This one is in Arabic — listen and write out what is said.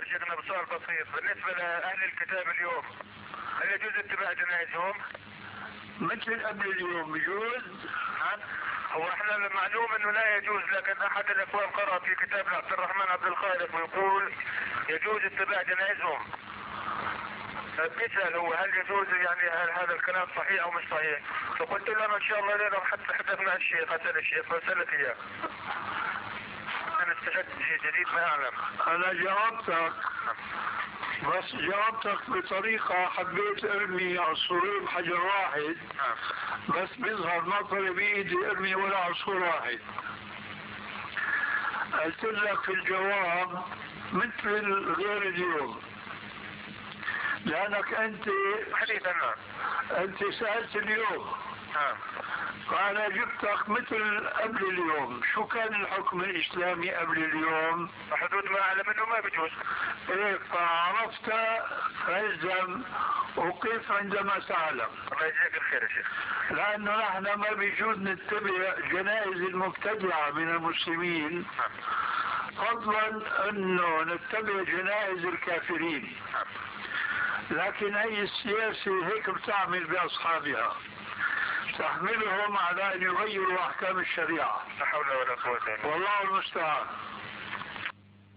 شيخنا بسؤال بسيط. بالنسبة لأهل الكتاب اليوم هل يجوز اتباع جنائزهم؟ مثل قبل اليوم. يجوز؟ هو إحنا المعلوم أنه لا يجوز لكن أحد الاخوان قرأ في كتاب عبد الرحمن عبد الخالق ويقول يجوز اتباع جنائزهم. بيسأل هو هل يجوز يعني هل هذا الكلام صحيح أو مش صحيح؟ فقلت له إن شاء الله ليلة حتى حدثنا الشيخ أسأل الشيخ فسألت إياه. أنا استفدت جديد ما اعلم أنا جاوبتك. بس جاوبتك بطريقة حبيت ارمي عصفورين بحجر واحد. نعم. بس بيظهر ما طلع بإيدي ارمي ولا عصفور واحد. قلت لك في الجواب مثل غير اليوم. لأنك أنت حديثا. نعم أنت سألت اليوم. نعم. فانا جبتك مثل قبل اليوم. شو كان الحكم الإسلامي قبل اليوم؟ حدود ما أعلم إنه ما بيجوز إيه فعرفت فالزم وقف عندما تعلم الله يجزاك الخير يا شيخ. لأنه نحن ما بيجوز نتبع جنائز المبتدعة من المسلمين. نعم. فضلا إنه نتبع جنائز الكافرين. نعم. لكن هي السياسة هيك بتعمل بأصحابها. تحملهم على أن يغيروا أحكام الشريعة. لا حول ولا قوة إلا بالله. والله المستعان.